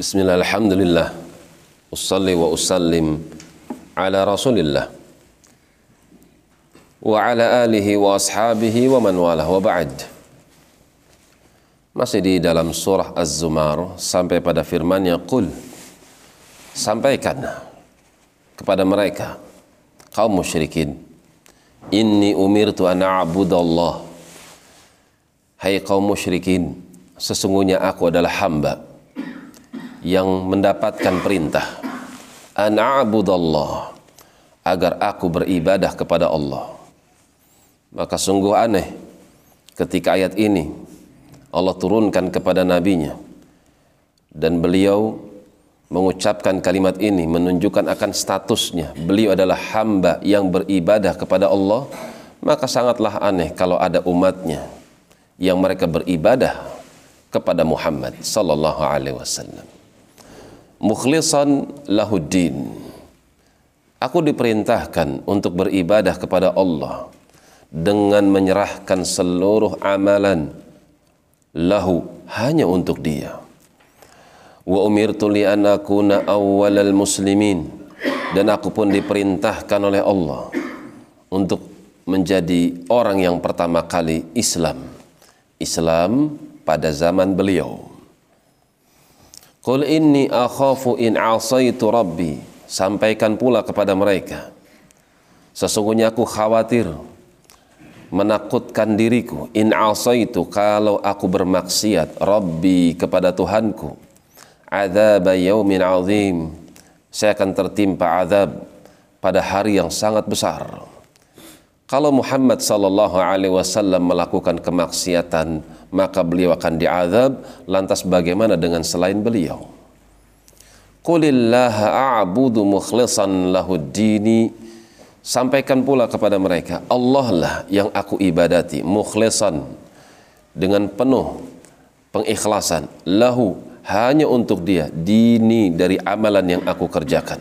Bismillah, alhamdulillah. Usalli wa usallim ala rasulillah. Wa ala alihi wa ashabihi wa man walah wa ba'd. Masih di dalam surah Az-Zumar Sampai pada firmannya Qul Sampaikan kepada mereka Kaum musyrikin Inni umirtu an a'budallah. Hai kaum musyrikin Sesungguhnya aku adalah hamba yang mendapatkan perintah. An a'budallah agar aku beribadah kepada Allah. Maka sungguh aneh ketika ayat ini Allah turunkan kepada nabinya. Dan beliau mengucapkan kalimat ini menunjukkan akan statusnya. Beliau adalah hamba yang beribadah kepada Allah. Maka sangatlah aneh kalau ada umatnya yang mereka beribadah kepada Muhammad sallallahu alaihi wasallam mukhlisan lahuddin. Aku diperintahkan untuk beribadah kepada Allah dengan menyerahkan seluruh amalan lahu hanya untuk dia. Wa umirtu li an awwalal muslimin dan aku pun diperintahkan oleh Allah untuk menjadi orang yang pertama kali Islam. Islam pada zaman beliau. Qul inni akhafu in asaitu rabbi. Sampaikan pula kepada mereka. Sesungguhnya aku khawatir menakutkan diriku in asaitu kalau aku bermaksiat rabbi kepada Tuhanku. Adzab yaumin azim. Saya akan tertimpa azab pada hari yang sangat besar. Kalau Muhammad sallallahu alaihi wasallam melakukan kemaksiatan, maka beliau akan diazab. Lantas bagaimana dengan selain beliau? Qulillaha a'budu mukhlisan lahu dini. Sampaikan pula kepada mereka, Allah lah yang aku ibadati, mukhlisan dengan penuh pengikhlasan, lahu hanya untuk dia, dini dari amalan yang aku kerjakan.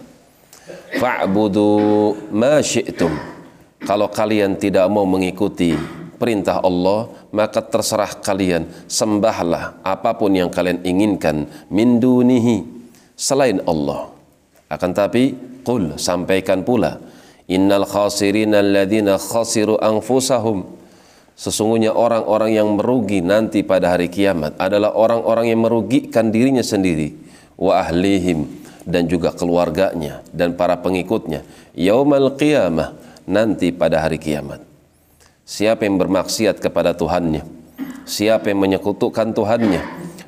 Fa'budu ma syi'tum kalau kalian tidak mau mengikuti perintah Allah, maka terserah kalian sembahlah apa pun yang kalian inginkan min dunihi selain Allah. Akan tapi qul sampaikan pula innal khasirina alladzina khasiru anfusahum Sesungguhnya orang-orang yang merugi nanti pada hari kiamat adalah orang-orang yang merugikan dirinya sendiri wa ahlihim dan juga keluarganya dan para pengikutnya yaumal qiyamah nanti pada hari kiamat. Siapa yang bermaksiat kepada Tuhannya, siapa yang menyekutukan Tuhannya,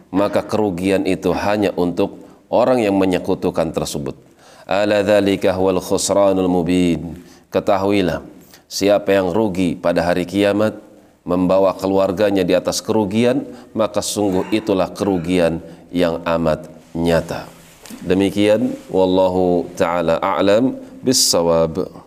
maka kerugian itu hanya untuk orang yang menyekutukan tersebut. Ala dzalika wal khusranul mubin. Ketahuilah, siapa yang rugi pada hari kiamat membawa keluarganya di atas kerugian, maka sungguh itulah kerugian yang amat nyata. Demikian wallahu taala a'lam bis-shawab.